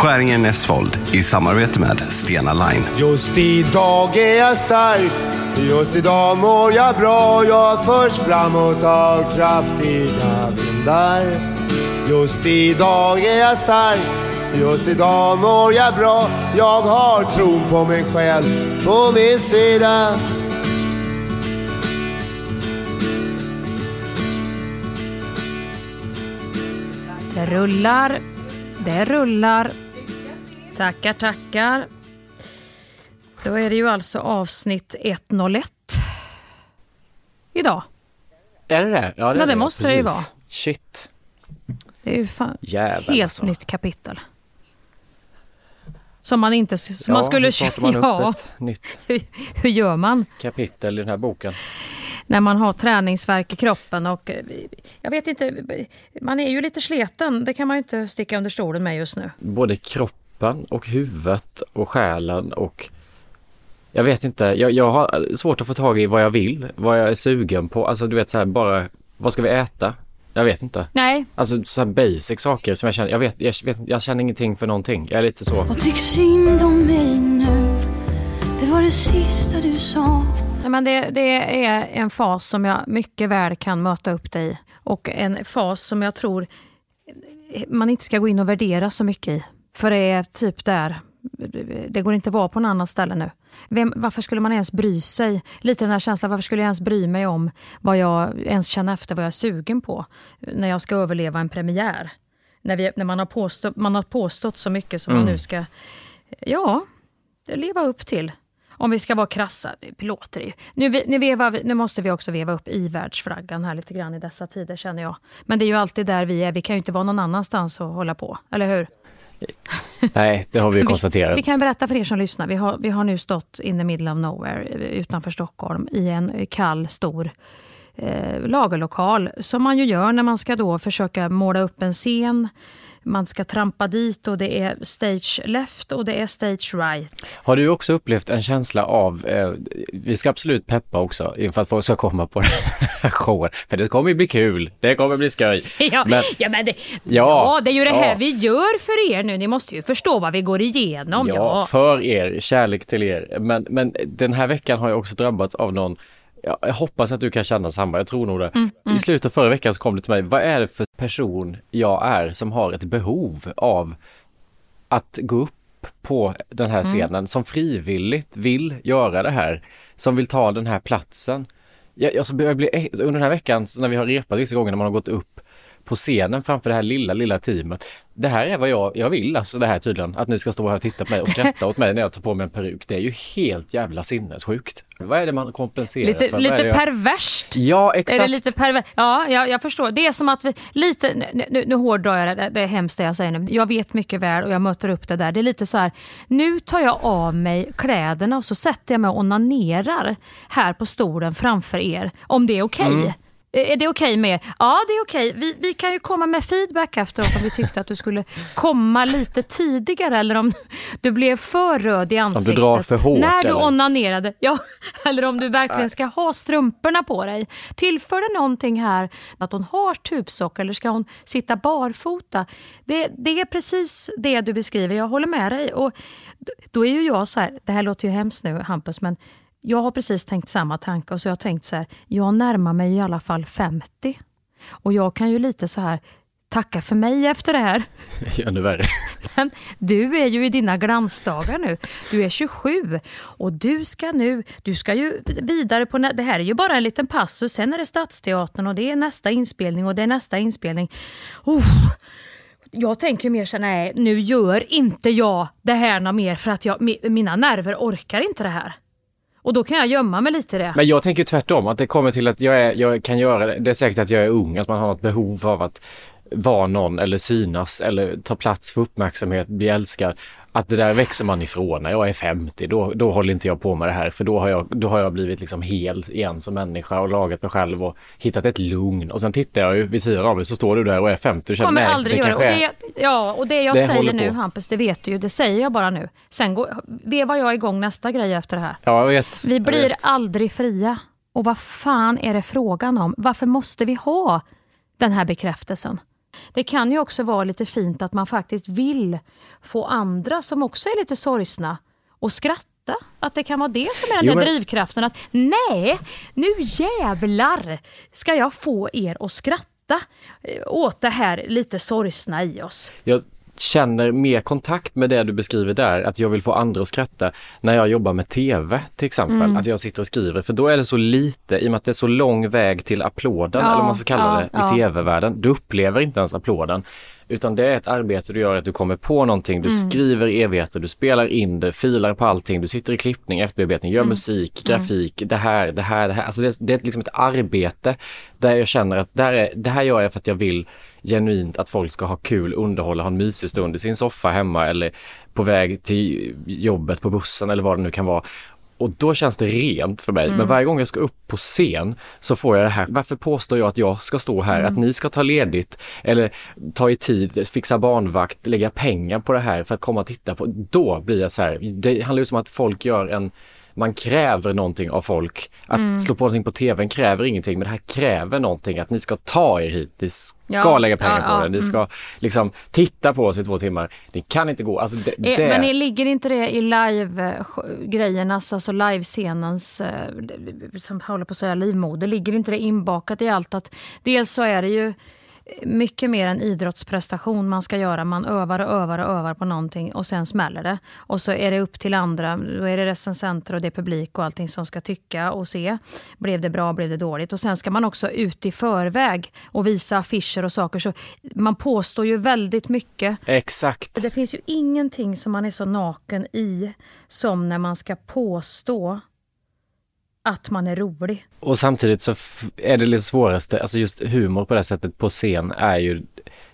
Skäringen Näsvold i samarbete med Stena Line. Just idag är jag stark, just idag mår jag bra. Jag förs framåt av kraftiga vindar. Just idag är jag stark, just idag mår jag bra. Jag har tron på mig själv på min sida. Det rullar, det rullar. Tackar, tackar. Då är det ju alltså avsnitt 101 idag. Är det det? Ja, Ja, det måste det ju vara. Shit. Det är ju fan Jävlar helt alltså. nytt kapitel. Som man inte... Som Ja, man skulle... startar man upp ja, ett nytt hur, hur gör man kapitel i den här boken. när man har träningsverk i kroppen och... eh, Jag vet inte, man är ju lite sleten. Det kan man ju inte sticka under stolen med just nu. Både kroppen och huvudet och själen och jag vet inte, jag, jag har svårt att få tag i vad jag vill, vad jag är sugen på. Alltså du vet så här bara, vad ska vi äta? Jag vet inte. Nej, Alltså så här basic saker som jag känner, jag vet, jag vet, jag känner ingenting för någonting. Jag är lite så. Och tyck synd om mig nu Det var det sista du sa Nej, men det, det är en fas som jag mycket väl kan möta upp dig i. Och en fas som jag tror man inte ska gå in och värdera så mycket i. För det är typ där, det går inte att vara på något annat ställe nu. Vem, varför skulle man ens bry sig? Lite den här känslan, varför skulle jag ens bry mig om vad jag ens känner efter, vad jag är sugen på när jag ska överleva en premiär? När, vi, när man, har påstått, man har påstått så mycket som man nu ska, ja, leva upp till. Om vi ska vara krassa, det ju. Nu, nu, vevar nu måste vi också veva upp i-världsflaggan här lite grann i dessa tider känner jag. Men det är ju alltid där vi är, vi kan ju inte vara någon annanstans och hålla på, eller hur? Nej, det har vi ju konstaterat. Vi kan berätta för er som lyssnar, vi har, vi har nu stått in the middle of nowhere eh, utanför Stockholm i en kall, stor eh, lagerlokal, som man ju gör när man ska då försöka måla upp en scen. Man ska trampa dit och det är stage left och det är stage right. Har du också upplevt en känsla av, eh, vi ska absolut peppa också inför att folk ska komma på den här showen, för det kommer ju bli kul, det kommer bli skoj. Ja, Men- ja, men det, ja, Ja, det är ju det här ja. vi gör för er nu. Ni måste ju förstå vad vi går igenom. Ja, Ja, för er, kärlek till er. Men, men den här veckan har jag också drabbats av någon Ja, jag hoppas att du kan känna samma, jag tror nog det. Mm, I slutet av förra veckan så kom det till mig, vad är det för person jag är som har ett behov av att gå upp på den Mm. här scenen, som frivilligt vill göra det här, som vill ta den här platsen. Jag, jag, jag blir, under den här veckan, när vi har repat vissa gånger när man har gått upp på scenen framför det här lilla, lilla teamet. Det här är vad jag, jag vill alltså det här tydligen, att ni ska stå här och titta på mig och skratta åt mig när jag tar på mig en peruk. Det är ju helt jävla sinnessjukt. Vad är det man kompenserar lite, för? Är lite jag- perverst. Ja, Är exakt. det lite perver- Ja, jag, jag förstår. Det är som att vi, lite, nu, nu, nu hårdrar jag det, det är hemskt det jag säger nu. Jag vet mycket väl och jag möter upp det där. Det är lite så här, nu tar jag av mig kläderna och så sätter jag mig och onanerar här på stolen framför er. Om det är okej. Mm. Är det okej med er? Ja, det är okej. Vi, vi kan ju komma med feedback efteråt om vi tyckte att du skulle komma lite tidigare eller om du blev för röd i ansiktet. drar för hårt, När du eller? onanerade. Ja, eller om du verkligen ska ha strumporna på dig. Tillför det någonting här att hon har tubsock eller ska hon sitta barfota? Det, det är precis det du beskriver. Jag håller med dig. Och då är ju jag så här, det här låter ju hemskt nu Hampus, men jag har precis tänkt samma tanke och så jag har tänkt så här, jag närmar mig i alla fall 50. Och jag kan ju lite så här tacka för mig efter det här. Ännu värre. Men du är ju i dina glansdagar nu. Du är 27 och du ska nu, du ska ju vidare på, det här är ju bara en liten passus, sen är det Stadsteatern och det är nästa inspelning och det är nästa inspelning. Uff. Jag tänker mer så nej nu gör inte jag det här något mer för att jag, mi- mina nerver orkar inte det här. Och då kan jag gömma mig lite i det. Men jag tänker tvärtom, att det kommer till att jag, är, jag kan göra det. Det är säkert att jag är ung, att man har ett behov av att vara någon eller synas eller ta plats för uppmärksamhet, bli älskad. Att det där växer man ifrån när jag är 50, då, då håller inte jag på med det här för då har jag, då har jag blivit liksom hel igen som människa och lagat mig själv och hittat ett lugn. Och sen tittar jag ju vid sidan av mig så står du där och är 50 och känner nej, aldrig det göra. Och det, ja, och det jag det säger nu på. Hampus, det vet du ju, det säger jag bara nu. Sen går, vevar jag igång nästa grej efter det här. Ja, jag vet. Vi blir vet. aldrig fria. Och vad fan är det frågan om? Varför måste vi ha den här bekräftelsen? Det kan ju också vara lite fint att man faktiskt vill få andra som också är lite sorgsna att skratta. Att det kan vara det som är den Jo, men- drivkraften. Att nej, nu jävlar ska jag få er att skratta eh, åt det här lite sorgsna i oss. Jag känner mer kontakt med det du beskriver där, att jag vill få andra att skratta när jag jobbar med TV till exempel, Mm. att jag sitter och skriver, för då är det så lite, i och med att det är så lång väg till applåden, Ja, eller vad man ska kalla ja, det, i ja. TV-världen. Du upplever inte ens applåden, utan det är ett arbete du gör, att du kommer på någonting, du Mm. skriver evigheter, du spelar in det, filar på allting, du sitter i klippning, efterbearbetning, Mm. gör musik, grafik, det här, det här, det här. Alltså det, det är liksom ett arbete där jag känner att det här, är, det här gör jag för att jag vill genuint att folk ska ha kul, underhålla, ha en mysig stund i sin soffa hemma eller på väg till jobbet på bussen eller vad det nu kan vara. Och då känns det rent för mig. Mm. Men varje gång jag ska upp på scen så får jag det här. Varför påstår jag att jag ska stå här? Mm. Att ni ska ta ledigt eller ta i tid, fixa barnvakt, lägga pengar på det här för att komma och titta på. Då blir jag så här. Det handlar ju om att folk gör en man kräver någonting av folk. Att Mm. slå på någonting på tvn kräver ingenting, men det här kräver någonting. Att ni ska ta er hit, ni ska Ja, lägga pengar ja, på ja, det, ni ska liksom titta på oss i två timmar. Ni kan inte gå. Alltså det, Eh, det, Men det ligger inte det i live-grejernas, alltså livescenens, eh, som håller på att säga livmoder, ligger inte det inbakat i allt att dels så är det ju mycket mer en idrottsprestation man ska göra. Man övar och övar och övar på någonting och sen smäller det. Och så är det upp till andra, då är det recensenter och det är publik och allting som ska tycka och se. Blev det bra, blev det dåligt? Och sen ska man också ut i förväg och visa affischer och saker. Så man påstår ju väldigt mycket Exakt. det finns ju ingenting som man är så naken i som när man ska påstå att man är rolig. Och samtidigt så är det lite svåraste, alltså just humor på det sättet på scen är ju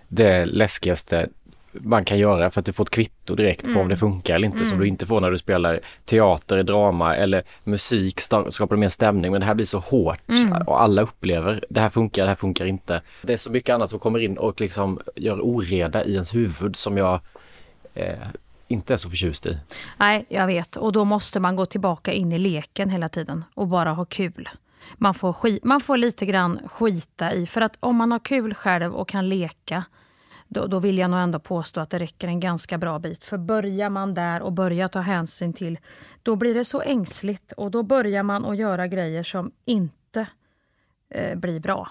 det läskigaste man kan göra för att du får ett kvitto direkt på om det funkar eller inte som du inte får när du spelar teater, drama eller musik skapar mer stämning men det här blir så hårt och alla upplever det här funkar, det här funkar inte. Det är så mycket annat som kommer in och liksom gör oreda i ens huvud som jag eh, inte är så förtjust i. Nej, jag vet. Och då måste man gå tillbaka in i leken hela tiden och bara ha kul. Man får, skit, man får lite grann skita i, för att om man har kul själv och kan leka, då, då vill jag nog ändå påstå att det räcker en ganska bra bit. För börjar man där och börjar ta hänsyn till, då blir det så ängsligt och då börjar man att göra grejer som inte eh, blir bra.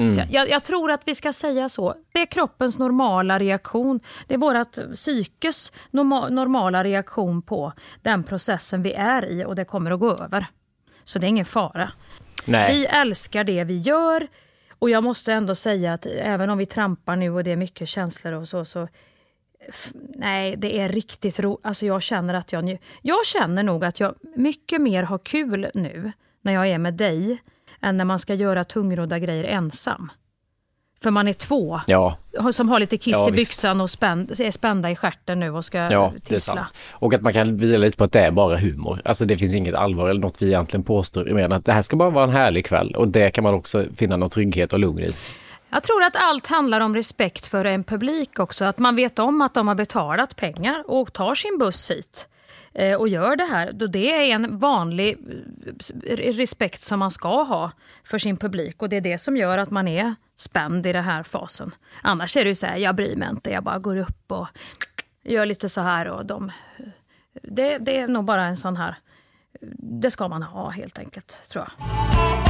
Mm. Jag, jag tror att vi ska säga så. Det är kroppens normala reaktion. Det är vårt psykes norma, normala reaktion på den processen vi är i och det kommer att gå över. Så det är ingen fara. Nej. Vi älskar det vi gör och jag måste ändå säga att även om vi trampar nu och det är mycket känslor och så, så Nej, det är riktigt roligt. Alltså jag känner att jag nju- Jag känner nog att jag mycket mer har kul nu när jag är med dig än när man ska göra tungrodda grejer ensam. För man är två Ja, som har lite kiss Ja, i visst. byxan och spänn, är spända i stjärten nu och ska Ja, tissla. Och att man kan vila lite på att det är bara humor. Alltså det finns inget allvar eller något vi egentligen påstår. mer än att det här ska bara vara en härlig kväll och det kan man också finna någon trygghet och lugn i. Jag tror att allt handlar om respekt för en publik också. Att man vet om att de har betalat pengar och tar sin buss hit Eh, och gör det här. Då det är en vanlig eh, respekt som man ska ha för sin publik och det är det som gör att man är spänd i den här fasen. Annars är det ju så här, jag bryr mig inte, jag bara går upp och gör lite så här och de... Eh, det, det är nog bara en sån här... Det ska man ha helt enkelt, tror jag.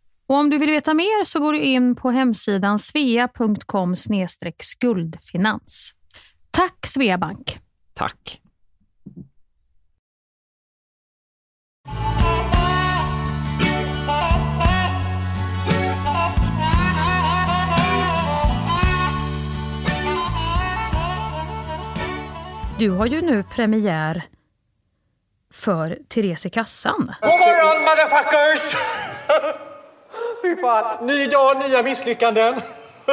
Och om du vill veta mer så går du in på hemsidan svea.com skuldfinans. Tack Sveabank! Tack! Du har ju nu premiär för Therese i kassan. God morgon motherfuckers! Fy fan, ny dag, nya misslyckanden.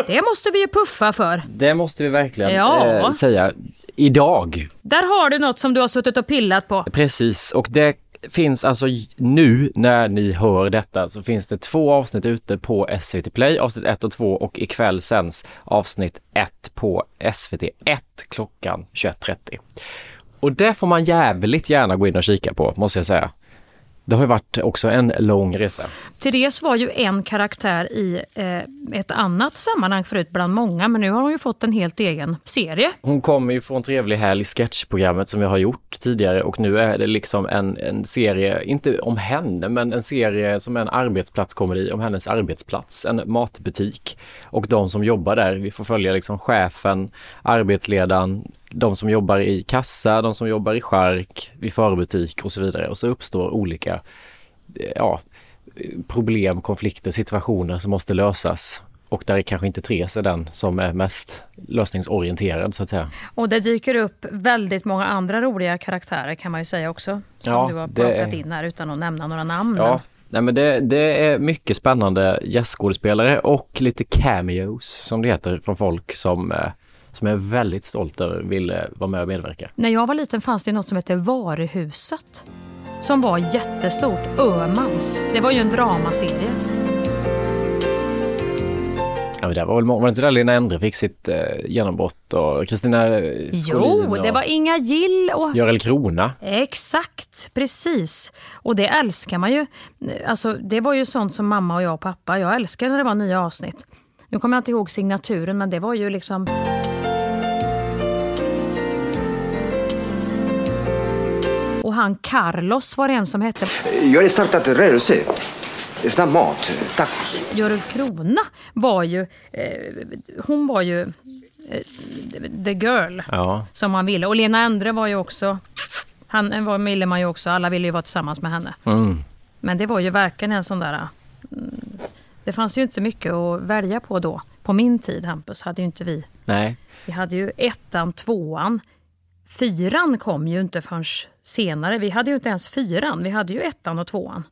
Det måste vi ju puffa för. Det måste vi verkligen Ja. eh, säga. Idag. Där har du något som du har suttit och pillat på. Precis, och det finns alltså nu när ni hör detta så finns det två avsnitt ute på SVT Play, avsnitt 1 och 2 och ikväll sänds avsnitt 1 på SVT 1 klockan 21.30. Och det får man jävligt gärna gå in och kika på, måste jag säga. Det har ju varit också en lång resa. Therese var ju en karaktär i eh, ett annat sammanhang förut bland många, men nu har hon ju fått en helt egen serie. Hon kommer ju från Trevlig helg, sketchprogrammet som vi har gjort tidigare och nu är det liksom en, en serie, inte om henne, men en serie som är en arbetsplatskomedi om hennes arbetsplats, en matbutik. Och de som jobbar där, vi får följa liksom chefen, arbetsledaren, de som jobbar i kassa, de som jobbar i skärk, vid förbutik och så vidare. Och så uppstår olika eh, ja, problem, konflikter, situationer som måste lösas. Och där är kanske inte Therese är den som är mest lösningsorienterad så att säga. Och det dyker upp väldigt många andra roliga karaktärer kan man ju säga också. Som Ja, du har det plockat är- in här utan att nämna några namn. Ja, nej men det, det är mycket spännande gästskådespelare och lite cameos som det heter från folk som, som är väldigt stolt över vill eh, vara med och medverka. När jag var liten fanns det något som hette Varuhuset. Som var jättestort. Ömans. Det var ju en dramaserie. Ja, det var, väl, var det inte där Lena Endre fick sitt eh, genombrott och Kristina eh, Jo, Scholin det och var Inga Gill och... Görel Krona. Exakt, precis. Och det älskar man ju. Alltså, det var ju sånt som mamma och jag och pappa, jag älskar när det var nya avsnitt. Nu kommer jag inte ihåg signaturen, men det var ju liksom... Och han Carlos var det en som hette. Jag har startat en rörelse. Snabb mat, tacos. Görel Krona var ju... Eh, hon var ju eh, the girl Ja. som man ville. Och Lena Endre var ju också... Han var, ville man ju också. Alla ville ju vara tillsammans med henne. Mm. Men det var ju verkligen en sån där... mm, Det fanns ju inte mycket att välja på då. På min tid, Hampus, hade ju inte vi... Nej. Vi hade ju ettan, tvåan. Fyran kom ju inte förrän senare. Vi hade ju inte ens fyran. Vi hade ju ettan och tvåan.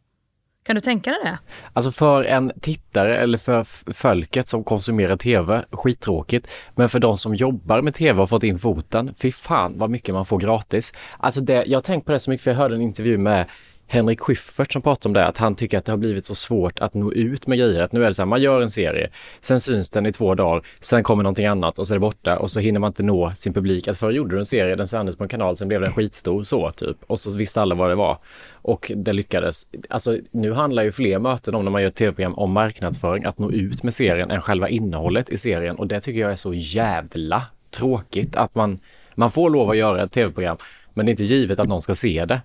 Kan du tänka dig det? Alltså för en tittare eller för folket som konsumerar tv, skittråkigt. Men för de som jobbar med tv och har fått in foten, fy fan vad mycket man får gratis. Alltså det, jag har tänkt på det så mycket för jag hörde en intervju med Henrik Schyffert som pratar om det, att han tycker att det har blivit så svårt att nå ut med grejer. Att nu är det så här, man gör en serie, sen syns den i två dagar, sen kommer någonting annat och så är det borta och så hinner man inte nå sin publik. Att förr gjorde du en serie, den sändes på en kanal, sen blev den skitstor så typ. Och så visste alla vad det var. Och det lyckades. Alltså nu handlar ju fler möten om när man gör tv-program om marknadsföring, att nå ut med serien än själva innehållet i serien. Och det tycker jag är så jävla tråkigt att man, man får lov att göra ett tv-program, men det är inte givet att någon ska se det.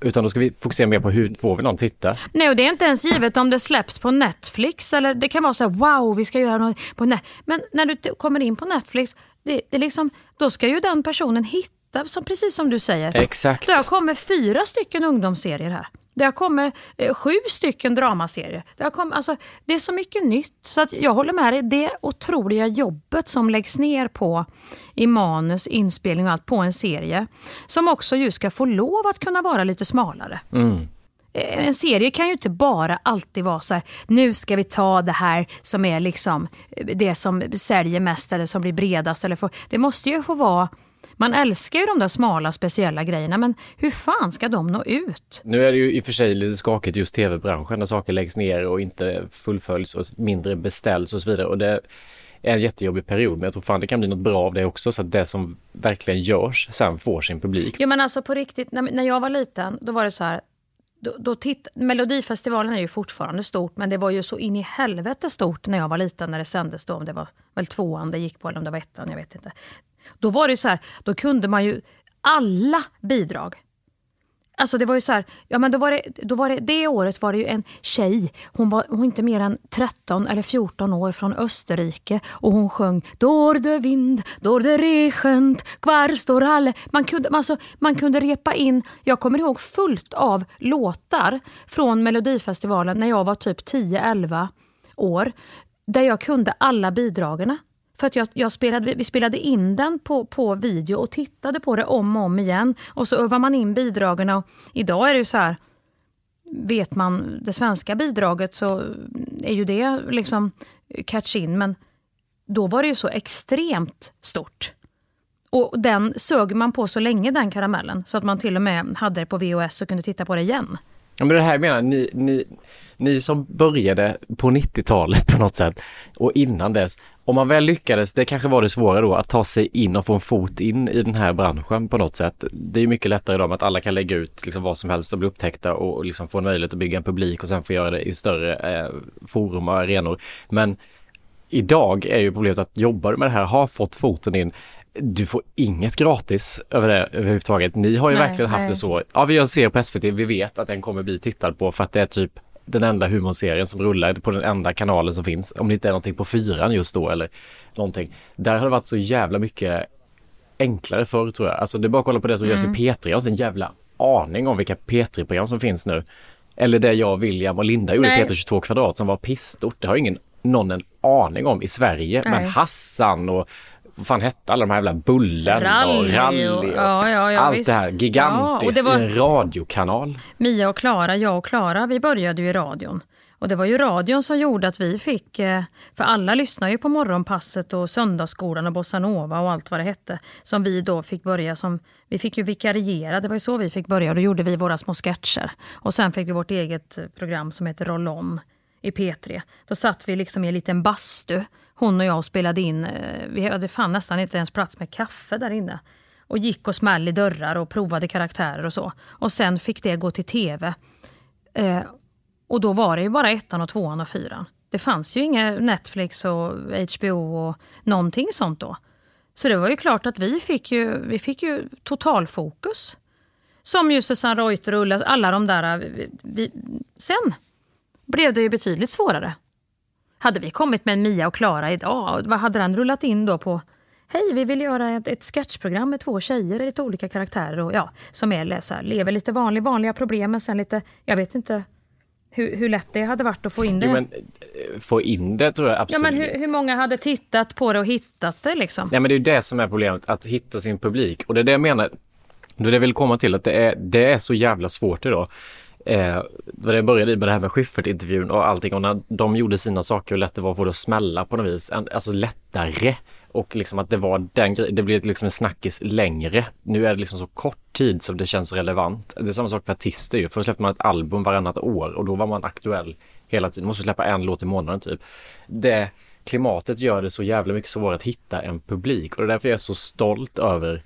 Utan då ska vi fokusera mer på hur får vi någon titta. Nej, och det är inte ens givet om det släpps på Netflix. Eller det kan vara så här, wow, vi ska göra något på Net Men när du kommer in på Netflix, det, det liksom, då ska ju den personen hitta, som, precis som du säger. Exakt. Det har kommit fyra stycken ungdomsserier här. Det har kommit eh, sju stycken dramaserier. Det, har kommit, alltså, det är så mycket nytt. Så att jag håller med dig. Det otroliga jobbet som läggs ner på i manus, inspelning och allt på en serie. Som också ju ska få lov att kunna vara lite smalare. Mm. En serie kan ju inte bara alltid vara så här, nu ska vi ta det här som är liksom det som säljer mest eller som blir bredast. Eller får, det måste ju få vara man älskar ju de där smala speciella grejerna men hur fan ska de nå ut? Nu är det ju i och för sig lite skakigt just tv-branschen där saker läggs ner och inte fullföljs och mindre beställs och så vidare. Och det är en jättejobbig period men jag tror fan det kan bli något bra av det också så att det som verkligen görs sen får sin publik. Jo men alltså på riktigt, när, när jag var liten då var det så här då, då titt, Melodifestivalen är ju fortfarande stort men det var ju så in i helvete stort när jag var liten när det sändes då om det var väl tvåan det gick på eller om det var ettan, jag vet inte. Då var det så här, då kunde man ju alla bidrag. Alltså det var ju så här, ja men då var det, då var det, det året var det ju en tjej, hon var, hon var inte mer än 13 eller 14 år från Österrike och hon sjöng Dor de Wind, Dor de regent, kvar står alle. Man kunde, alltså, man kunde repa in, jag kommer ihåg fullt av låtar från Melodifestivalen när jag var typ 10-11 år, där jag kunde alla bidragen. För att jag, jag spelade, vi spelade in den på, på video och tittade på det om och om igen. Och så övar man in bidragen. Och idag är det ju så här, vet man det svenska bidraget så är ju det liksom catch in. Men då var det ju så extremt stort. Och den sög man på så länge den karamellen så att man till och med hade det på VHS och kunde titta på det igen. Ja men det här menar ni, ni, ni som började på 90-talet på något sätt och innan dess, om man väl lyckades, det kanske var det svåra då, att ta sig in och få en fot in i den här branschen på något sätt. Det är mycket lättare idag med att alla kan lägga ut liksom vad som helst och bli upptäckta och liksom få en möjlighet att bygga en publik och sen få göra det i större eh, forum och arenor. Men idag är ju problemet att jobbar du med det här, har fått foten in, du får inget gratis över det överhuvudtaget. Ni har ju nej, verkligen haft nej. det så. Ja, vi gör en serie på SVT, vi vet att den kommer bli tittad på för att det är typ den enda humorserien som rullar på den enda kanalen som finns. Om det inte är någonting på fyran just då eller någonting. Där har det varit så jävla mycket enklare förr tror jag. Alltså det är bara att kolla på det som mm. görs i P3. Jag har en jävla aning om vilka P3-program som finns nu. Eller det jag, William och Linda gjorde i P3 22 kvadrat som var pissstort. Det har ingen någon en aning om i Sverige. Nej. Men Hassan och vad fan hette alla de här jävla Bullen rally, och Rally och, ja, ja, ja, allt visst. det här gigantiskt det var, i en radiokanal. Mia och Klara, jag och Klara, vi började ju i radion. Och det var ju radion som gjorde att vi fick, eh, för alla lyssnar ju på Morgonpasset och Söndagsskolan och Bossanova och allt vad det hette. Som vi då fick börja som, vi fick ju vikariera, det var ju så vi fick börja. Då gjorde vi våra små sketcher. Och sen fick vi vårt eget program som heter Roll On i P3. Då satt vi liksom i en liten bastu hon och jag spelade in, eh, vi hade fan nästan inte ens plats med kaffe där inne. Och gick och smällde i dörrar och provade karaktärer och så. Och sen fick det gå till tv. Eh, och då var det ju bara ettan och tvåan och fyran. Det fanns ju inga Netflix och HBO och någonting sånt då. Så det var ju klart att vi fick ju, vi fick ju totalfokus. Som ju Susanne Reuter och Ulla, alla de där. Eh, vi, vi, sen blev det ju betydligt svårare. Hade vi kommit med Mia och Klara idag, vad hade den rullat in då på Hej, vi vill göra ett, ett sketchprogram med två tjejer, lite olika karaktärer och ja, som är så här, lever lite vanlig, vanliga problem men sen lite, jag vet inte hur, hur lätt det hade varit att få in det. Jo, men, eh, få in det tror jag absolut. Ja, men hur, hur, många hade tittat på det och hittat det liksom? Ja, men det är det som är problemet, att hitta sin publik. Och det är det jag menar, det är det jag vill komma till, att det är, det är så jävla svårt idag Eh, det började med det här med Schyffert-intervjun och allting och när de gjorde sina saker hur lätt det var att få det att smälla på något vis. Alltså lättare. Och liksom att det var den grejen, det blev liksom en snackis längre. Nu är det liksom så kort tid som det känns relevant. Det är samma sak för artister ju. Först släppte man ett album varannat år och då var man aktuell hela tiden. Man måste släppa en låt i månaden typ. Det klimatet gör det så jävla mycket svårare att hitta en publik och det är därför jag är så stolt över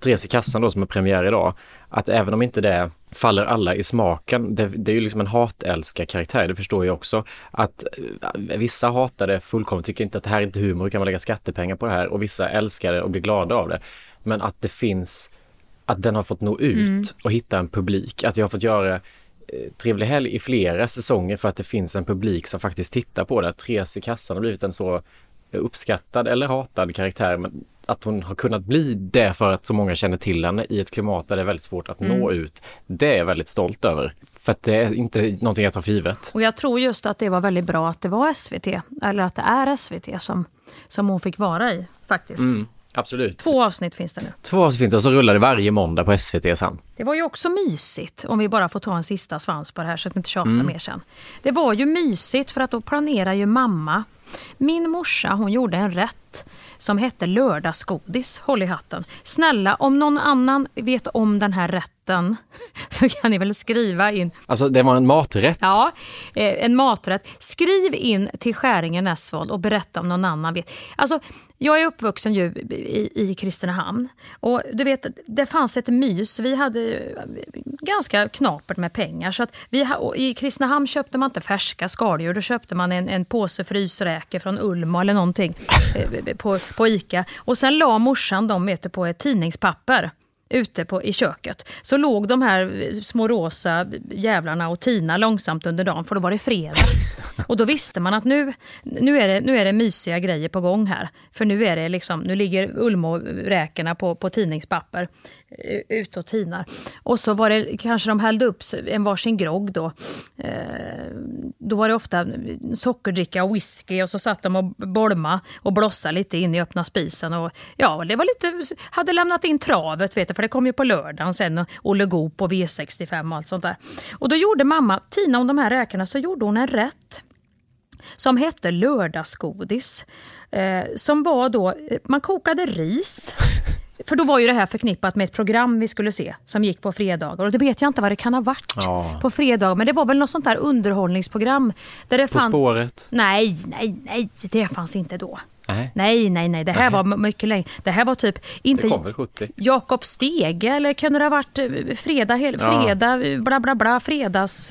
Therese i kassan då som är premiär idag, att även om inte det faller alla i smaken, det, det är ju liksom en hatälskar-karaktär, det förstår jag också. Att eh, vissa hatar det fullkomligt, tycker inte att det här är inte humor, hur kan man lägga skattepengar på det här? Och vissa älskar det och blir glada av det. Men att det finns, att den har fått nå ut Mm. och hitta en publik, att jag har fått göra eh, Trevlig helg i flera säsonger för att det finns en publik som faktiskt tittar på det. Therese i kassan har blivit en så uppskattad eller hatad karaktär men att hon har kunnat bli det för att så många känner till henne i ett klimat där det är väldigt svårt att nå Mm. ut. Det är jag väldigt stolt över. För att det är inte någonting jag tar för givet. Och jag tror just att det var väldigt bra att det var SVT, eller att det är SVT som, som hon fick vara i faktiskt. Mm, absolut. Två avsnitt finns det nu. Två avsnitt och så rullar det varje måndag på SVT sen. Det var ju också mysigt, om vi bara får ta en sista svans på det här så att vi inte tjatar Mm. mer sen. Det var ju mysigt för att då planerar ju mamma. Min morsa hon gjorde en rätt som hette lördagsgodis, håll i hatten. Snälla, om någon annan vet om den här rätten så kan ni väl skriva in Alltså det var en maträtt. Ja, eh, en maträtt. Skriv in till Skäringen Näsvold och berätta om någon annan vet. Alltså, jag är uppvuxen ju i, i Kristinehamn och du vet, det fanns ett mys. Vi hade eh, ganska knapert med pengar så att vi, i Kristinehamn köpte man inte färska skaldjur. Då köpte man en, en påse frysräkor från Ulma eller någonting eh, på, på Ica. Och sen la morsan dem vet du, på ett tidningspapper ute på, i köket. Så låg de här eh, små rosa jävlarna och tina långsamt under dagen för då var det fredag. Och då visste man att nu, nu, är det, nu är det mysiga grejer på gång här. För nu är det liksom, nu ligger Ulmo-räkorna på, på tidningspapper Eh, ut ute och tinar. Och så var det, kanske de hällde upp en varsin grogg då. Eh, då var det ofta sockerdricka och whisky och så satt de och bolma och blossa lite in i öppna spisen. Och, ja, det var lite, hade lämnat in travet vet du, för det kom ju på lördagen sen. och Olle Goop och V65 och allt sånt där. Och då gjorde mamma, Tina om de här räkorna, så gjorde hon en rätt som hette lördagsgodis. Eh, som var då, eh, man kokade ris. För då var ju det här förknippat med ett program vi skulle se som gick på fredagar. Och det vet jag inte vad det kan ha varit Ja. på fredag. Men det var väl något sånt där underhållningsprogram. Där det På fanns... spåret. Nej, nej, nej, det fanns inte då. Nej. Nej, nej, nej, det här Nej. var mycket längre. Det här var typ inte Det kom väl 70? Jakob Stege eller kunde det ha varit eh, fredag, hel, Ja. fredag, eh, bla bla bla, fredags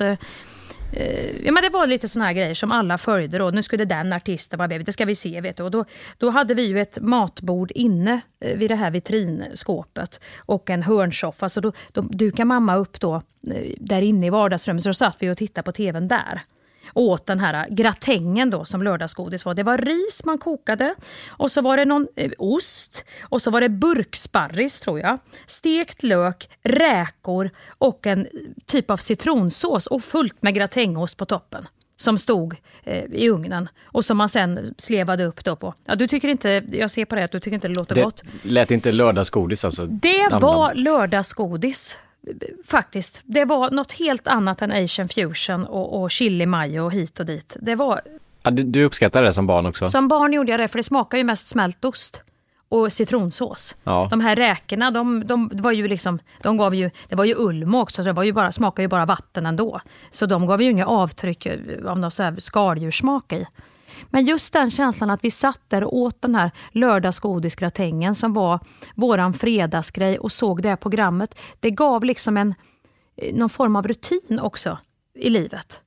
eh, Ja, men det var lite såna här grejer som alla följde. Då. Nu skulle den artisten vara med, det ska vi se. Vet du. Och då, då hade vi ju ett matbord inne eh, vid det här vitrinskåpet och en hörnsoffa. Så då, då dukade mamma upp då, eh, där inne i vardagsrummet, så då satt vi och tittade på tvn där åt den här gratängen då som lördagsgodis var. Det var ris man kokade och så var det någon eh, ost och så var det burksparris tror jag. Stekt lök, räkor och en typ av citronsås och fullt med gratängost på toppen som stod eh, i ugnen och som man sen slevade upp då på. Ja, du tycker inte, jag ser på det att du tycker inte det låter Det gott. lät inte lördagsgodis alltså. Det Namn- var lördagsgodis. Faktiskt. Det var något helt annat än Asian fusion och, och chili mayo och hit och dit. Det var, Ja, du, du uppskattar det som barn också? som barn gjorde jag det, för det smakar ju mest smältost och citronsås. Ja. De här räkorna, de, de, var ju liksom, de gav ju, det var ju Ulmo också, så det var ju bara, smakade ju bara vatten ändå. Så de gav ju inga avtryck av någon så här skaldjurssmak i. Men just den känslan att vi satt där och åt den här lördagsgodisgratängen som var våran fredagsgrej och såg det här programmet. Det gav liksom en, eh, någon form av rutin också i livet.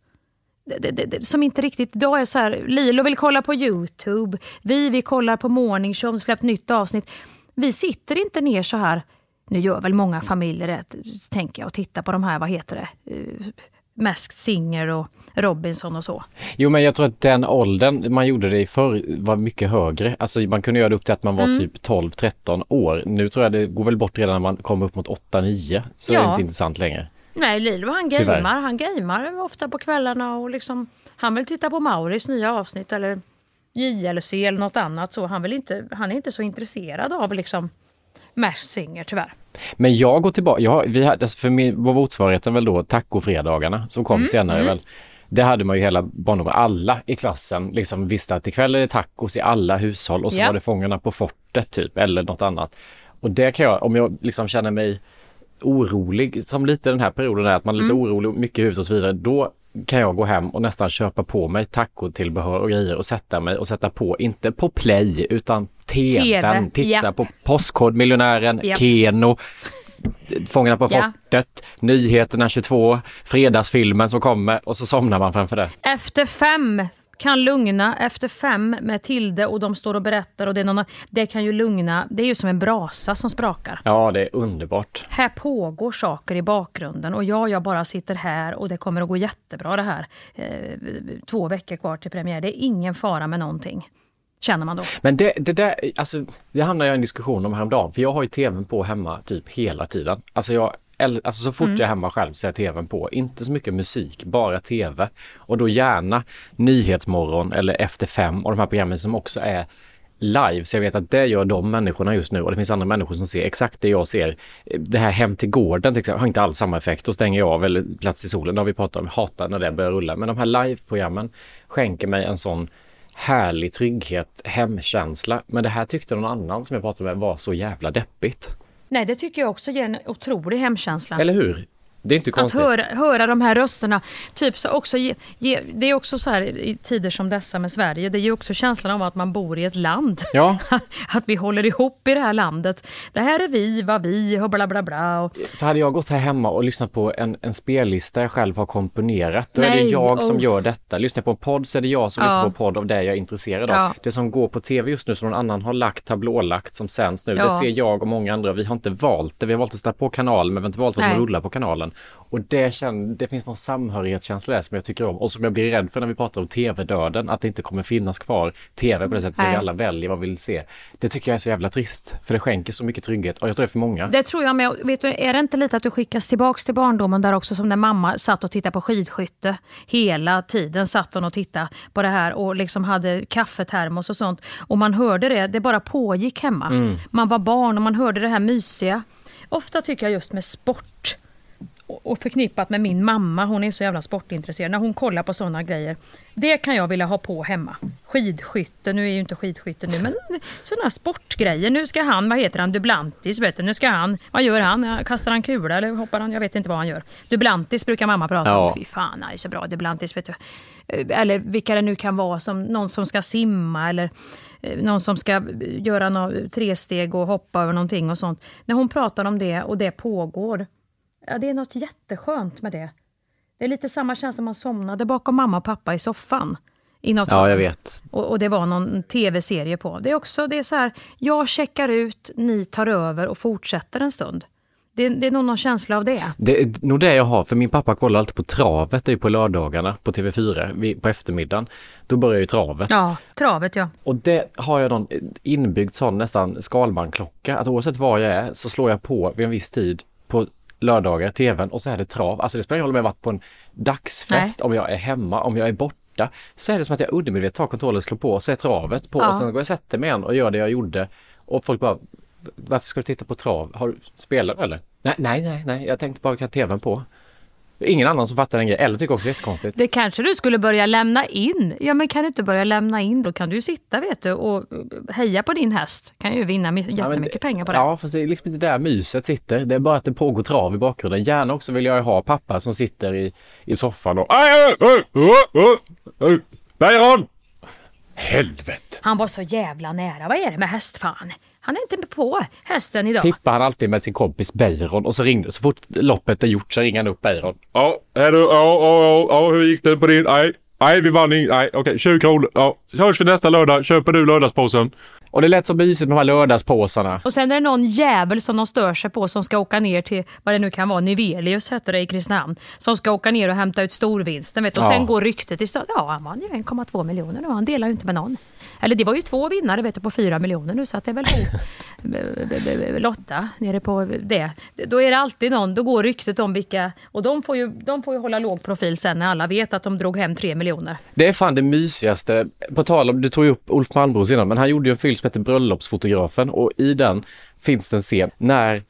Det, det, det, som inte riktigt idag är så här, Lilo vill kolla på Youtube, vi vill kolla på Morning Show, släppt nytt avsnitt. Vi sitter inte ner så här, nu gör väl många familjer det, tänker jag, och tittar på de här, vad heter det, eh, Masked Singer och Robinson och så. Jo men jag tror att den åldern man gjorde det i förr var mycket högre. Alltså man kunde göra det upp till att man var Mm. typ 12-13 år. Nu tror jag det går väl bort redan när man kommer upp mot 8-9. Så är det Ja. inte intressant längre. Nej, Lilo han gamer, han gamer ofta på kvällarna och liksom, han vill titta på Mauris nya avsnitt eller JLC eller något annat så. Han, vill inte, han är inte så intresserad av liksom Masked Singer tyvärr. Men jag går tillbaka, jag, vi hade, alltså för mig var motsvarigheten väl då tacofredagarna som kom Mm, senare mm. väl. Det hade man ju hela barndomen. Alla i klassen liksom visste att ikväll är det tacos i alla hushåll och så Ja. var det Fångarna på fortet typ eller något annat. Och det kan jag, om jag liksom känner mig orolig, som lite den här perioden är att man är lite Mm. orolig, mycket hus och så vidare, då kan jag gå hem och nästan köpa på mig tacotillbehör och grejer och sätta mig och sätta på, inte på play utan tvn, TV, titta japp. på Postkodmiljonären, Japp. Keno, Fångarna på Ja. fortet, Nyheterna 22, Fredagsfilmen som kommer och så somnar man framför det. Efter fem kan lugna, efter fem med Tilde och de står och berättar och det är någon, det kan ju lugna, det är ju som en brasa som sprakar. Ja, det är underbart. Här pågår saker i bakgrunden och jag, jag bara sitter här och det kommer att gå jättebra det här. Eh, två veckor kvar till premiär, det är ingen fara med någonting. Känner man då. Men det, det där, alltså, det hamnade jag i en diskussion om häromdagen, för jag har ju tvn på hemma typ hela tiden. Alltså jag Alltså så fort Mm. jag är hemma själv så är tvn på. Inte så mycket musik, bara tv. Och då gärna Nyhetsmorgon eller Efter fem och de här programmen som också är live. Så jag vet att det gör de människorna just nu och det finns andra människor som ser exakt det jag ser. Det här Hem till gården till exempel har inte alls samma effekt. Då stänger jag av eller Plats i solen, det har vi pratat om, hatar när det börjar rulla. Men de här live-programmen skänker mig en sån härlig trygghet, hemkänsla. Men det här tyckte någon annan som jag pratade med var så jävla deppigt. Nej, det tycker jag också ger en otrolig hemkänsla. Eller hur? Det är inte Att konstigt. höra, höra de här rösterna. Typ så också ge, ge, det är också så här i tider som dessa med Sverige. Det är ju också känslan av att man bor i ett land. Ja. Att vi håller ihop i det här landet. Det här är vi, vad vi och bla bla bla. Och, För hade jag gått här hemma och lyssnat på en, en spellista jag själv har komponerat, då är det Nej, jag som oh. gör detta. Lyssnar jag på en podd så är det jag som Ja. lyssnar på en podd av det jag är intresserad av. Ja. Det som går på tv just nu som någon annan har lagt, tablålagt, som sänds nu, Ja. det ser jag och många andra. Vi har inte valt det. Vi har valt att sätta på kanalen, men vi har inte valt vad som Nej. rullar på kanalen. Och det, känner, det finns någon samhörighetskänsla där som jag tycker om och som jag blir rädd för när vi pratar om tv-döden, att det inte kommer finnas kvar tv på det sättet, för vi alla väljer vad vi vill se. Det tycker jag är så jävla trist, för det skänker så mycket trygghet och jag tror det är för många. Det tror jag med. Vet du, är det inte lite att du skickas tillbaks till barndomen där också som när mamma satt och tittade på skidskytte hela tiden satt hon och tittade på det här och liksom hade kaffetermos och sånt. Och man hörde det, det bara pågick hemma. Mm. Man var barn och man hörde det här mysiga. Ofta tycker jag just med sport och förknippat med min mamma, hon är så jävla sportintresserad. När hon kollar på sådana grejer, det kan jag vilja ha på hemma. Skidskytte, nu är ju inte skidskytte nu, men sådana sportgrejer. Nu ska han, vad heter han, Dublantis, vet du, nu ska han, vad gör han? Kastar han kula eller hoppar han? Jag vet inte vad han gör. Dublantis brukar mamma prata Ja. om. Fy fan, han är så bra Dublantis, vet du. Eh, Eller vilka det nu kan vara, som någon som ska simma eller eh, någon som ska göra något tresteg och hoppa över någonting och sånt. När hon pratar om det och det pågår, Ja, det är något jätteskönt med det. Det är lite samma känsla som man somnade bakom mamma och pappa i soffan. I något Ja, jag vet. Och, och det var någon tv-serie på. Det är också det är så här, jag checkar ut, ni tar över och fortsätter en stund. Det, det är nog någon känsla av det. Det är nog det jag har, för min pappa kollar alltid på travet, det är ju på lördagarna på TV4 vid- på eftermiddagen. Då börjar ju travet. Ja, travet ja. Och det har jag någon inbyggd sån nästan Skalman-klocka, att oavsett var jag är så slår jag på vid en viss tid på lördagar, tvn och så är det trav. Alltså det spelar ingen roll om jag varit på en dagsfest, om jag är hemma, om jag är borta. Så är det som att jag undermedvetet tar kontrollen och slår på och så är travet på Ja. och sen går jag och sätter mig igen och gör det jag gjorde. Och folk bara, varför ska du titta på trav? Har du spelat eller? Nej, nej, nej, nej, jag tänkte bara, kan tvn på? Ingen annan som fattar den grejen, eller tycker också det är jättekonstigt. Det kanske du skulle börja lämna in. Ja men kan du inte börja lämna in, då kan du ju sitta vet du och heja på din häst. Kan ju vinna mi- Ja, jättemycket pengar på det. Ja, fast det är liksom inte där myset sitter. Det är bara att det pågår trav i bakgrunden. Gärna också vill jag ju ha pappa som sitter i, i soffan och. Bayron! Helvete! Han var så jävla nära. Vad är det med hästfan? Han är inte på hästen idag. Tippar han alltid med sin kompis Bayron och så ringde så fort loppet är gjort så ringer han upp Bayron. Ja, är du, ja, ja, ja, ja, hur gick det på din? Nej, nej, vi vann inte. Nej, okej, 20 kronor. Ja, hörs vi nästa lördag. Köper du lördagspåsen? Och det lät så mysigt med de här lördagspåsarna. Och sen är det någon jävel som de stör sig på som ska åka ner till, vad det nu kan vara, Nivelius heter det i Kristinehamn. Som ska åka ner och hämta ut storvinsten vet. Och Ja. sen går ryktet i stan. Ja, han vann ju 1,2 miljoner nu. Han delar ju inte med någon. Eller det var ju två vinnare vet du, på 4 miljoner nu så att det är väl b- b- b- Lotta nere på det. Då är det alltid någon, då går ryktet om vilka, och de får ju, de får ju hålla låg profil sen när alla vet att de drog hem 3 miljoner. Det är fan det mysigaste. På tal om, du tog ju upp Ulf Malmros innan, men han gjorde ju en film som heter Bröllopsfotografen och i den finns det en scen när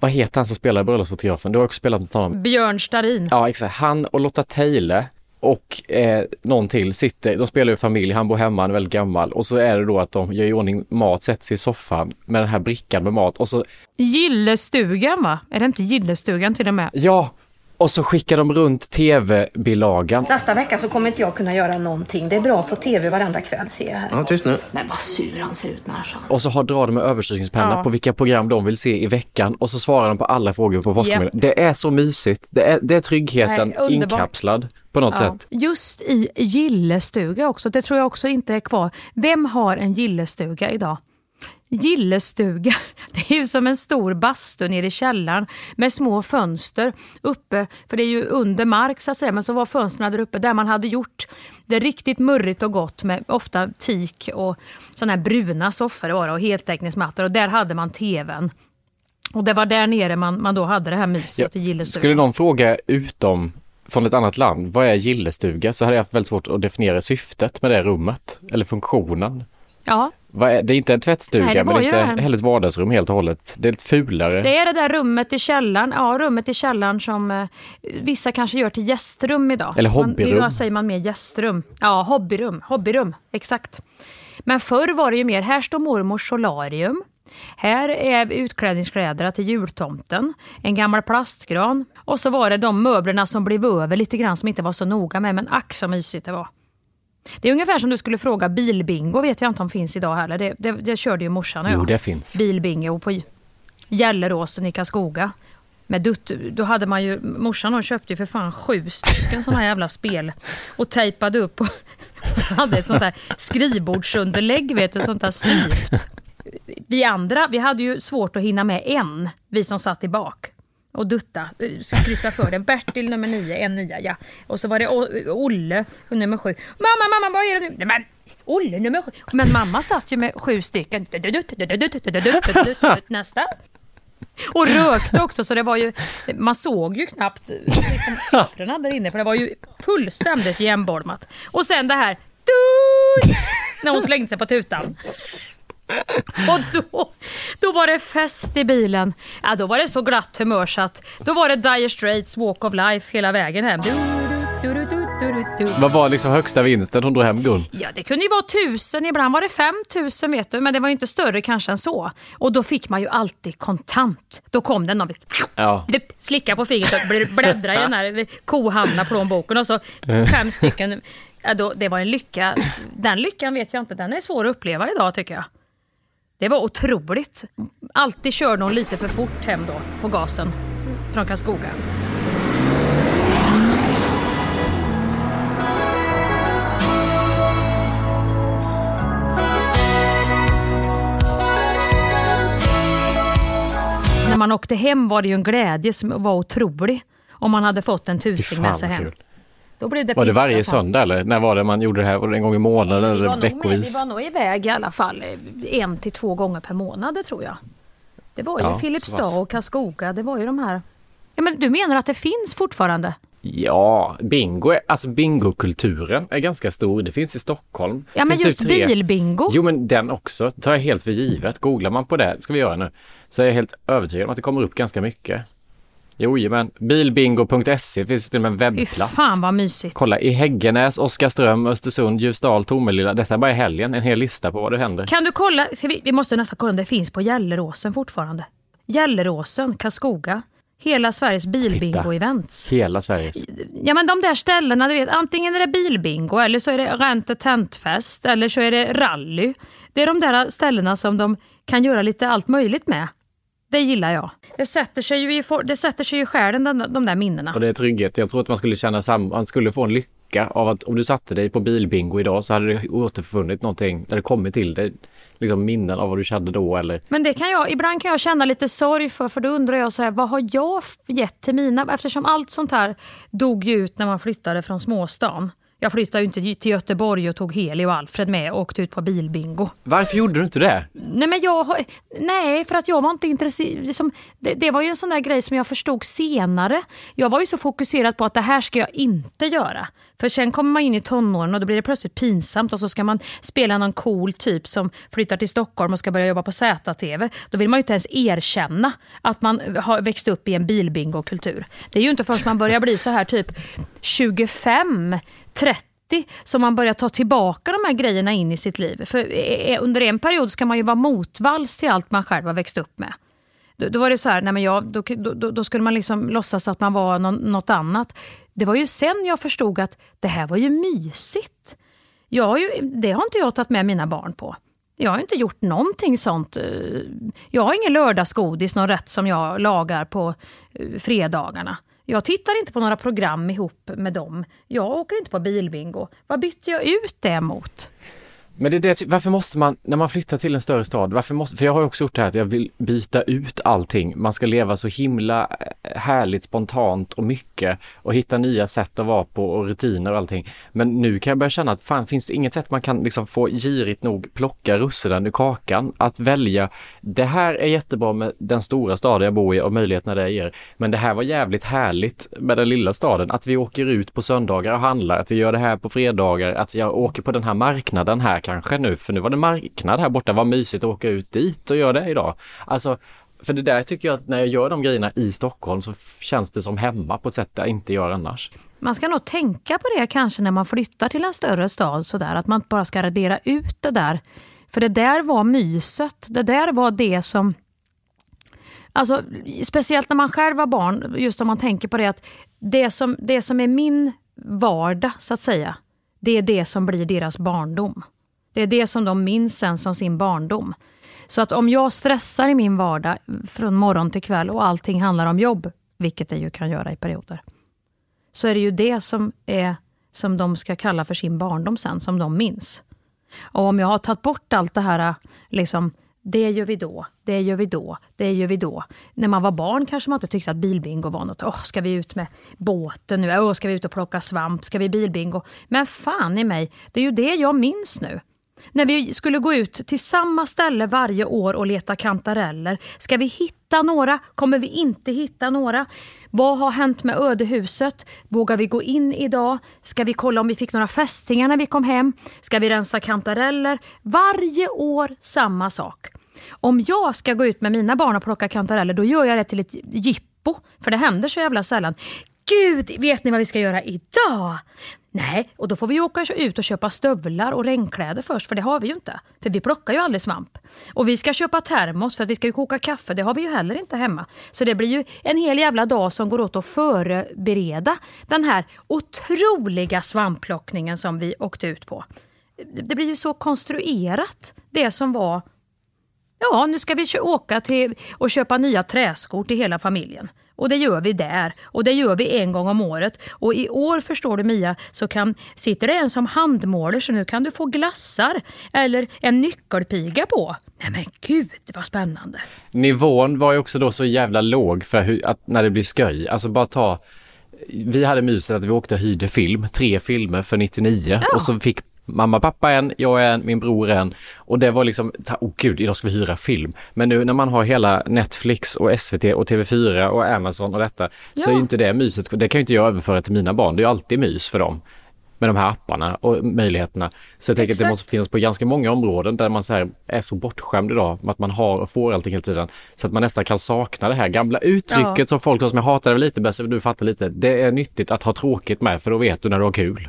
vad heter han som spelar bröllopsfotografen? Du har också spelat med honom. Björn Starin. Ja exakt, han och Lotta Teile och eh, någon till sitter, de spelar ju familj, han bor hemma, han är väldigt gammal och så är det då att de gör i ordning mat, sätter sig i soffan med den här brickan med mat och så Gillestugan va? Är det inte Gillestugan till och med? Ja, och så skickar de runt tv-bilagan. Nästa vecka så kommer inte jag kunna göra någonting. Det är bra på tv varenda kväll ser jag här. Ja, tyst nu. Men vad sur han ser ut människan. Och så har drar de med överstrykningspenna Ja. på vilka program de vill se i veckan och så svarar de på alla frågor på påskmiddagen. Japp. Det är så mysigt. Det är, det är tryggheten Nej, inkapslad på något Ja. sätt. Just i gillestuga också, det tror jag också inte är kvar. Vem har en gillestuga idag? Gillestuga, det är ju som en stor bastu nere i källaren med små fönster uppe, för det är ju under mark så att säga, men så var fönstren där uppe där man hade gjort det riktigt murrigt och gott med ofta teak och sådana här bruna soffor var det, och heltäckningsmattor och där hade man tvn. Och det var där nere man, man då hade det här myset i gillestugan. Skulle någon fråga utom från ett annat land, vad är gillestuga? Så hade jag haft väldigt svårt att definiera syftet med det rummet eller funktionen. Ja, är, det är inte en tvättstuga Nej, men det är inte heller ett vardagsrum helt och hållet. Det är lite fulare. Det är det där rummet i källaren, ja rummet i källaren som eh, vissa kanske gör till gästrum idag. Eller Man, hobbyrum. idag säger man mer gästrum. Ja, hobbyrum, hobbyrum, exakt. Men förr var det ju mer, här står mormors solarium. Här är utklädningskläderna till jultomten, en gammal plastgran och så var det de möblerna som blev över lite grann som inte var så noga med, men ack så mysigt det var. Det är ungefär som du skulle fråga bilbingo, vet jag inte om finns idag heller. Det, det, det körde ju morsan och jag Jo, det finns. bilbingo på Gälleråsen i Karlskoga. Med dutt, då hade man ju, morsan hon köpte ju för fan sju stycken sådana här jävla spel och tejpade upp och hade ett sånt där skrivbordsunderlägg, vet du, sånt där styvt. Vi andra, vi hade ju svårt att hinna med en, vi som satt i bak och dutta, eh, så kryssa för den. Bertil nummer nio, en nia, ja. Och så var det Olle nummer sju. Mamma, mamma, vad är det nu? Nej, men Olle nummer sju. Men mamma satt ju med sju stycken. Nästa. Och rökte också, så det var ju... Man såg ju knappt liksom, siffrorna där inne, för det var ju fullständigt igenbolmat. Och sen det här... När hon slängde sig på tutan. Och då, då var det fest i bilen. Ja, då var det så glatt humör så att då var det Dire Straits Walk of Life hela vägen hem. Du, du, du. Vad var liksom högsta vinsten hon drog hem guld? Ja, det kunde ju vara tusen, ibland var det fem tusen vet du, men det var ju inte större kanske än så. Och då fick man ju alltid kontant. Då kom den någon, Ja. slicka på fingret och bl- bläddra i den här kohamna plånboken och så fem stycken. Ja, då, det var en lycka. Den lyckan vet jag inte, den är svår att uppleva idag tycker jag. Det var otroligt. Alltid körde hon lite för fort hem då på gasen från Karlskoga. När man åkte hem var det ju en glädje som var otrolig. Om man hade fått en tusing med sig hem. kul. Då blev det Var det varje söndag eller när var det man gjorde det här? Var det en gång i månaden eller var, med, vi veckovis? var nog iväg i alla fall eh, en till två gånger per månad, det tror jag. Det var ju Ja, Filipstad och Karlskoga, det var ju de här. Ja, men du menar att det finns fortfarande? Ja, bingo, är, alltså bingokulturen är ganska stor. Det finns i Stockholm. Ja, men just tre- bilbingo. Jo, men den också tar jag helt för givet. Googlar man på det, ska vi göra nu, så är jag helt övertygad om att det kommer upp ganska mycket. Jo, men bilbingo.se finns till och med en Fy webbplats. fan vad mysigt. Kolla i Häggenäs, Oskarström, Östersund, Ljusdal, Tomelilla. Detta är bara i helgen, en hel lista på vad det händer. Kan du kolla, vi, vi måste nästan kolla om det finns på Gelleråsen fortfarande. Gelleråsen, Karlskoga. Hela Sveriges bilbingo-events. Hela Sveriges. Ja men de där ställena, du vet, antingen är det bilbingo eller så är det rent tentfest eller så är det rally. Det är de där ställena som de kan göra lite allt möjligt med. Det gillar jag. Det sätter sig ju i, det sätter sig i själen, de, de där minnena. Och det är trygghet. Jag tror att man skulle känna sam- man skulle få en lycka av att om du satte dig på bilbingo idag så hade det återfunnit någonting där det kommit till dig. Liksom minnen av vad du kände då eller Men det kan jag, ibland kan jag känna lite sorg för, för då undrar jag så här, vad har jag gett till mina, eftersom allt sånt här dog ju ut när man flyttade från småstan. Jag flyttade ju inte till Göteborg och tog Heli och Alfred med och åkte ut på bilbingo. Varför gjorde du inte det? Nej, men jag, nej för att jag var inte intresserad. Liksom, det, det, var ju en sån där grej som jag förstod senare. Jag var ju så fokuserad på att det här ska jag inte göra. För sen kommer man in i tonåren och då blir det plötsligt pinsamt och så ska man spela någon cool typ som flyttar till Stockholm och ska börja jobba på ZTV. Då vill man ju inte ens erkänna att man har växt upp i en bilbingo-kultur. Det är ju inte först man börjar bli så här typ 25, 30 som man börjar ta tillbaka de här grejerna in i sitt liv. För eh, eh, under en period ska man ju vara motvalls till allt man själv har växt upp med. Då, då var det så här, nej men jag, då, då, då, skulle man liksom låtsas att man var någon, något annat. Det var ju sen jag förstod att det här var ju mysigt. Jag har ju, det har inte jag tagit med mina barn på. Jag har inte gjort någonting sånt. Eh, jag har ingen lördagsgodis, någon rätt som jag lagar på fredagarna. Jag tittar inte på några program ihop med dem. Jag åker inte på bilbingo. Vad bytte jag ut det mot? Men det är det, varför måste man, när man flyttar till en större stad, varför måste, för jag har också gjort det här att jag vill byta ut allting. Man ska leva så himla eh, härligt, spontant och mycket och hitta nya sätt att vara på och rutiner och allting. Men nu kan jag börja känna att fan, finns det inget sätt man kan liksom få girigt nog plocka russinen ur kakan? Att välja, det här är jättebra med den stora staden jag bor i och möjligheterna det ger. Men det här var jävligt härligt med den lilla staden, att vi åker ut på söndagar och handlar, att vi gör det här på fredagar, att jag åker på den här marknaden här kanske nu, för nu var det marknad här borta, vad mysigt att åka ut dit och göra det idag. Alltså, för det där tycker jag att när jag gör de grejerna i Stockholm så känns det som hemma på ett sätt jag inte gör annars. Man ska nog tänka på det kanske när man flyttar till en större stad sådär, att man inte bara ska radera ut det där. För det där var myset, det där var det som Alltså, speciellt när man själv var barn, just om man tänker på det att det som, det som är min vardag, så att säga, det är det som blir deras barndom. Det är det som de minns sen som sin barndom. Så att om jag stressar i min vardag från morgon till kväll och allting handlar om jobb, vilket det ju kan göra i perioder, så är det ju det som, är, som de ska kalla för sin barndom sen, som de minns. Och om jag har tagit bort allt det här, liksom, det gör vi då, det gör vi då, det gör vi då. När man var barn kanske man inte tyckte att bilbingo var något. Åh, ska vi ut med båten nu? Åh, ska vi ut och plocka svamp? Ska vi bilbingo? Men fan i mig, det är ju det jag minns nu. När vi skulle gå ut till samma ställe varje år och leta kantareller. Ska vi hitta några? Kommer vi inte hitta några? Vad har hänt med ödehuset? Vågar vi gå in idag? Ska vi kolla om vi fick några fästingar när vi kom hem? Ska vi rensa kantareller? Varje år samma sak. Om jag ska gå ut med mina barn och plocka kantareller, då gör jag det till ett jippo. För det händer så jävla sällan. Gud, vet ni vad vi ska göra idag? Nej, och då får vi åka ut och köpa stövlar och regnkläder först, för det har vi ju inte. För vi plockar ju aldrig svamp. Och vi ska köpa termos, för att vi ska ju koka kaffe, det har vi ju heller inte hemma. Så det blir ju en hel jävla dag som går åt att förbereda den här otroliga svampplockningen som vi åkte ut på. Det blir ju så konstruerat, det som var Ja, nu ska vi åka till och köpa nya träskor till hela familjen. Och det gör vi där. Och det gör vi en gång om året. Och i år förstår du Mia, så kan, sitter det en som handmåler så nu kan du få glassar eller en nyckelpiga på. Nej men gud vad spännande. Nivån var ju också då så jävla låg för hur, att när det blir sköj. Alltså bara ta vi hade myset att vi åkte och hyrde film, tre filmer för 99 ja. och så fick mamma, pappa en, jag en, min bror en. Och det var liksom, åh oh gud, idag ska vi hyra film. Men nu när man har hela Netflix och SVT och TV4 och Amazon och detta, ja. så är inte det myset, det kan ju inte jag överföra till mina barn. Det är alltid mys för dem med de här apparna och möjligheterna. Så jag tänker Exakt. att det måste finnas på ganska många områden där man så är så bortskämd idag med att man har och får allting hela tiden. Så att man nästan kan sakna det här gamla uttrycket ja. som folk som jag hatar lite bäst, du fattar lite. Det är nyttigt att ha tråkigt med för då vet du när du har kul.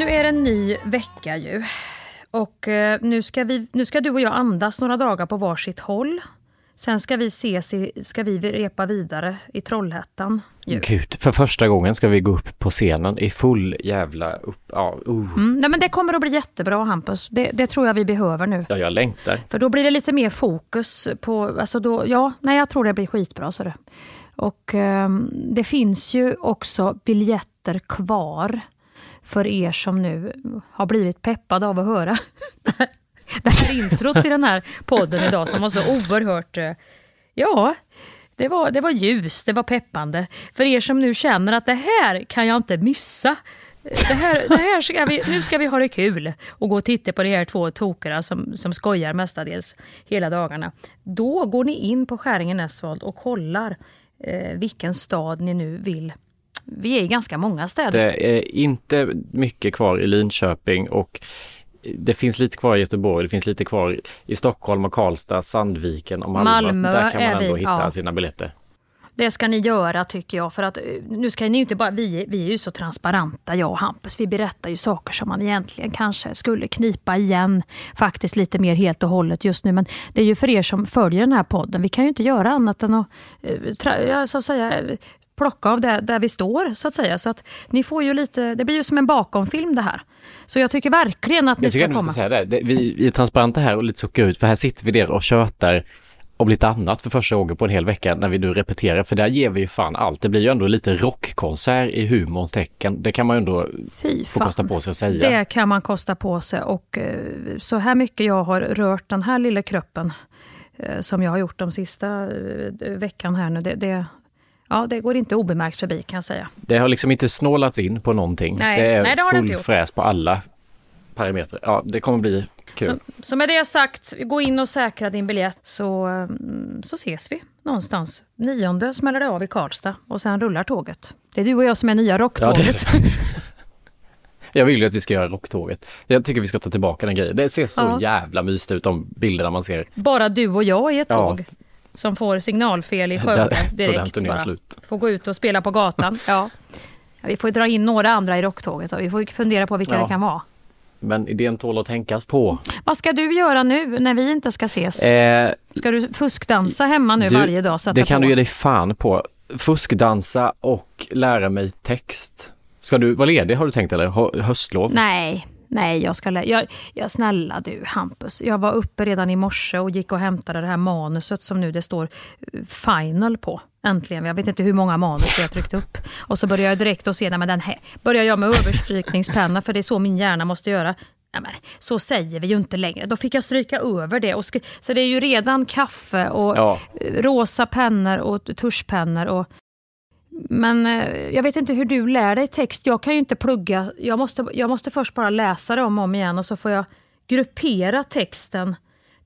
Nu är det en ny vecka ju. Och eh, nu ska, vi, nu ska du och jag andas några dagar på varsitt håll. Sen ska vi ses i, ska vi repa vidare i Trollhättan. ju. Gud, för första gången ska vi gå upp på scenen i full jävla upp... Ja, uh. Mm, nej, men det kommer att bli jättebra Hampus. Det, det tror jag vi behöver nu. ja jag längtar. För då blir det lite mer fokus på, alltså då, ja, nej jag tror det blir skitbra. Så det. Och ehm, det finns ju också biljetter kvar för er som nu har blivit peppade av att höra det här introt till den här podden idag som var så oerhört, eh, ja, det var, det var ljus, det var peppande. För er som nu känner att det här kan jag inte missa. Det här, det här ska vi, nu ska vi ha det kul och gå och titta på de här två tokarna som, som skojar mestadels hela dagarna. Då går ni in på Skäringen Esvold och kollar eh, vilken stad ni nu vill. Vi är i ganska många städer. Det är inte mycket kvar i Linköping och det finns lite kvar i Göteborg, det finns lite kvar i Stockholm och Karlstad, Sandviken och Malmö. Malmö Där kan man är vi, ändå hitta ja. sina biljetter. Det ska ni göra tycker jag. För att eh, nu ska ni inte bara, vi, vi är ju så transparenta jag och Hampus. Vi berättar ju saker som man egentligen kanske skulle knipa igen. Faktiskt lite mer helt och hållet just nu. Men det är ju för er som följer den här podden. Vi kan ju inte göra annat än att, eh, så att säga, plocka av det där vi står så att säga. Så att ni får ju lite, det blir ju som en bakomfilm det här. Så jag tycker verkligen att ni Jag tycker ska komma. ska säga det. det vi, vi är transparenta här och lite suckar ut för här sitter vi där och tjötar om lite annat för första gången på en hel vecka när vi nu repeterar för där ger vi ju fan allt. Det blir ju ändå lite rockkonsert i humorns tecken. Det kan man ju ändå Fy få kosta på sig att säga. Det kan man kosta på sig och eh, så här mycket jag har rört den här lilla kroppen eh, som jag har gjort de sista eh, veckan här nu. Det, det, ja, det går inte obemärkt förbi kan jag säga. Det har liksom inte snålats in på någonting. Nej, det är nej, det har det full inte gjort. fräs på alla parametrar. Ja, det kommer bli kul. Så, så med det sagt, gå in och säkra din biljett så, mm, så ses vi någonstans. Nionde smäller det av i Karlstad och sen rullar tåget. Det är du och jag som är nya Ja, rocktåget. Jag vill ju att vi ska göra rocktåget. Jag tycker vi ska ta tillbaka den grejen. Det ser så Ja. jävla mysigt ut, de bilderna man ser. Bara du och jag i ett Ja. tåg som får signalfel i Skövde direkt bara. Får gå ut och spela på gatan. Ja. Ja, vi får dra in några andra i rocktåget och vi får fundera på vilka Ja. det kan vara. Men idén tål att tänkas på. Vad ska du göra nu när vi inte ska ses? Eh, Ska du fuskdansa hemma nu du, varje dag? Sätta det kan på? du ge dig fan på. Fuskdansa och lära mig text. Ska du vara ledig har du tänkt eller? Hö- Höstlov? Nej, nej, jag ska lä- jag, jag, Snälla du Hampus, jag var uppe redan i morse och gick och hämtade det här manuset som nu det står eh, final på. Äntligen, jag vet inte hur många manus jag tryckt upp. Och så börjar jag direkt att se, nej men den här, börjar jag med överstrykningspenna för det är så min hjärna måste göra. Nej, men, så säger vi ju inte längre. Då fick jag stryka över det. Och skri- så det är ju redan kaffe och Ja. rosa pennor och tuschpennor. Och, men eh, jag vet inte hur du lär dig text. Jag kan ju inte plugga. Jag måste, jag måste först bara läsa det om och om igen och så får jag gruppera texten.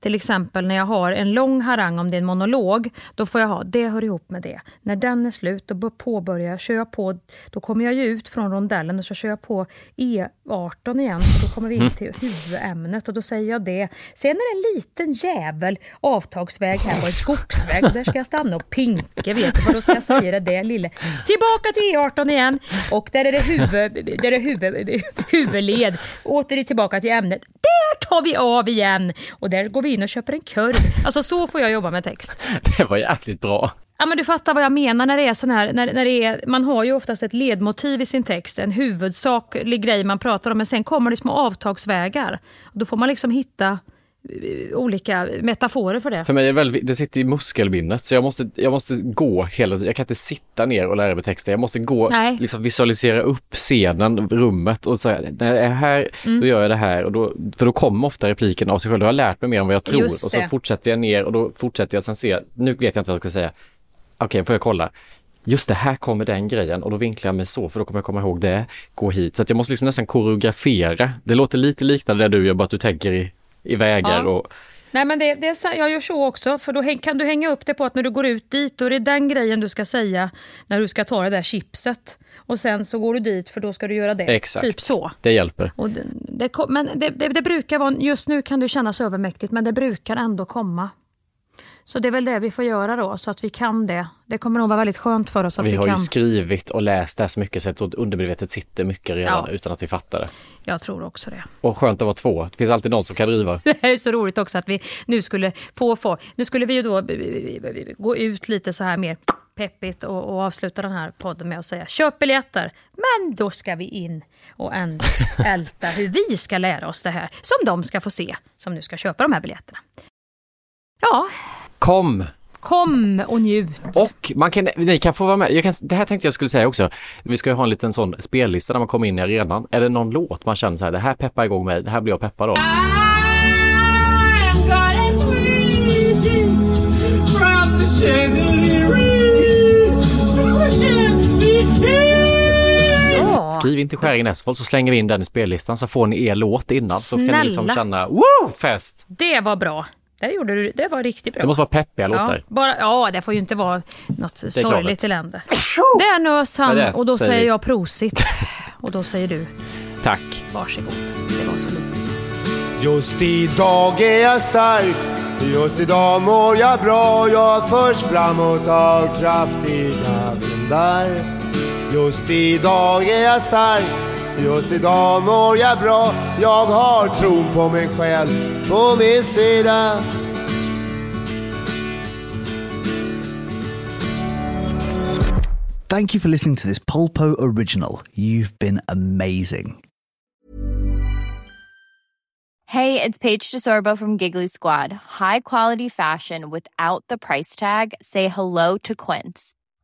Till exempel när jag har en lång harang om det är en monolog, då får jag ha det hör ihop med det. När den är slut, då påbörjar jag, kör jag på, då kommer jag ju ut från rondellen och så kör jag på E18 igen, så då kommer vi in till huvudämnet och då säger jag det. Sen är det en liten jävel avtagsväg här på en skogsväg, där ska jag stanna och pinka, vet du vad då ska jag säga det där lille. Tillbaka till E18 igen och där är det, huvud, där är huvud, huvudled, åter tillbaka till ämnet. Där tar vi av igen och där går vi in och köper en kurv. Alltså så får jag jobba med text. Det var jävligt bra. Ja men du fattar vad jag menar när det är sån här, när, när det är, man har ju oftast ett ledmotiv i sin text, en huvudsaklig grej man pratar om, men sen kommer det små avtagsvägar. Då får man liksom hitta olika metaforer för det. För mig är det väldigt, det sitter i muskelminnet så jag måste, jag måste gå hela tiden. Jag kan inte sitta ner och lära mig texten. Jag måste gå, Nej. liksom visualisera upp scenen, rummet och säga när jag är här, Mm. då gör jag det här. Och då, för då kommer ofta repliken av sig själv. Då har jag lärt mig mer än vad jag tror. Och så fortsätter jag ner och då fortsätter jag sen se, nu vet jag inte vad jag ska säga. Okej, får jag kolla. Just det, här kommer den grejen och då vinklar jag mig så för då kommer jag komma ihåg det, gå hit. Så att jag måste liksom nästan koreografera. Det låter lite liknande det du gör, bara att du tänker i, i vägar Ja. och Nej men det, det är, jag gör så också, för då kan du hänga upp det på att när du går ut dit, då är det den grejen du ska säga när du ska ta det där chipset. Och sen så går du dit för då ska du göra det. Exakt. Typ så. det hjälper. Det, det, men det, det, det brukar vara, just nu kan det kännas övermäktigt, men det brukar ändå komma. Så det är väl det vi får göra då, så att vi kan det. Det kommer nog vara väldigt skönt för oss att vi, vi har kan. ju skrivit och läst det här så mycket så att undermedvetet sitter mycket redan Ja. utan att vi fattar det. Jag tror också det. Och skönt att vara två. Det finns alltid någon som kan driva. Det här är så roligt också att vi nu skulle få få, nu skulle vi ju då gå ut lite så här mer peppigt och, och avsluta den här podden med att säga köp biljetter. Men då ska vi in och älta hur vi ska lära oss det här som de ska få se som nu ska köpa de här biljetterna. Ja, Kom! kom och njut. Och man kan, ni kan få vara med. Jag kan, det här tänkte jag skulle säga också. Vi ska ju ha en liten sån spellista när man kommer in i arenan. Är det någon låt man känner så här, det här peppar igång mig, det här blir jag peppad av. Ja. Skriv in till Skäringen Esvold så slänger vi in den i spellistan så får ni er låt innan. Så kan ni liksom Snälla. känna, woo, fest! Det var bra. Det gjorde du, det var riktigt bra. Det måste vara peppiga Ja, låtar. bara, ja, det får ju inte vara något sorgligt elände. Där nös han det? och då Säger säger jag prosit. Och då säger du Tack! varsågod. Det var så lite så. Just idag är jag stark, just idag mår jag bra. Jag förs framåt av kraftiga vindar. Just idag är jag stark, just idag mår jag bra. Jag har tron på mig själv på min sida. Thank you for listening to this Polpo original. You've been amazing. Hey, it's Paige DeSorbo from Giggly Squad. High quality fashion without the price tag. Say hello to Quince.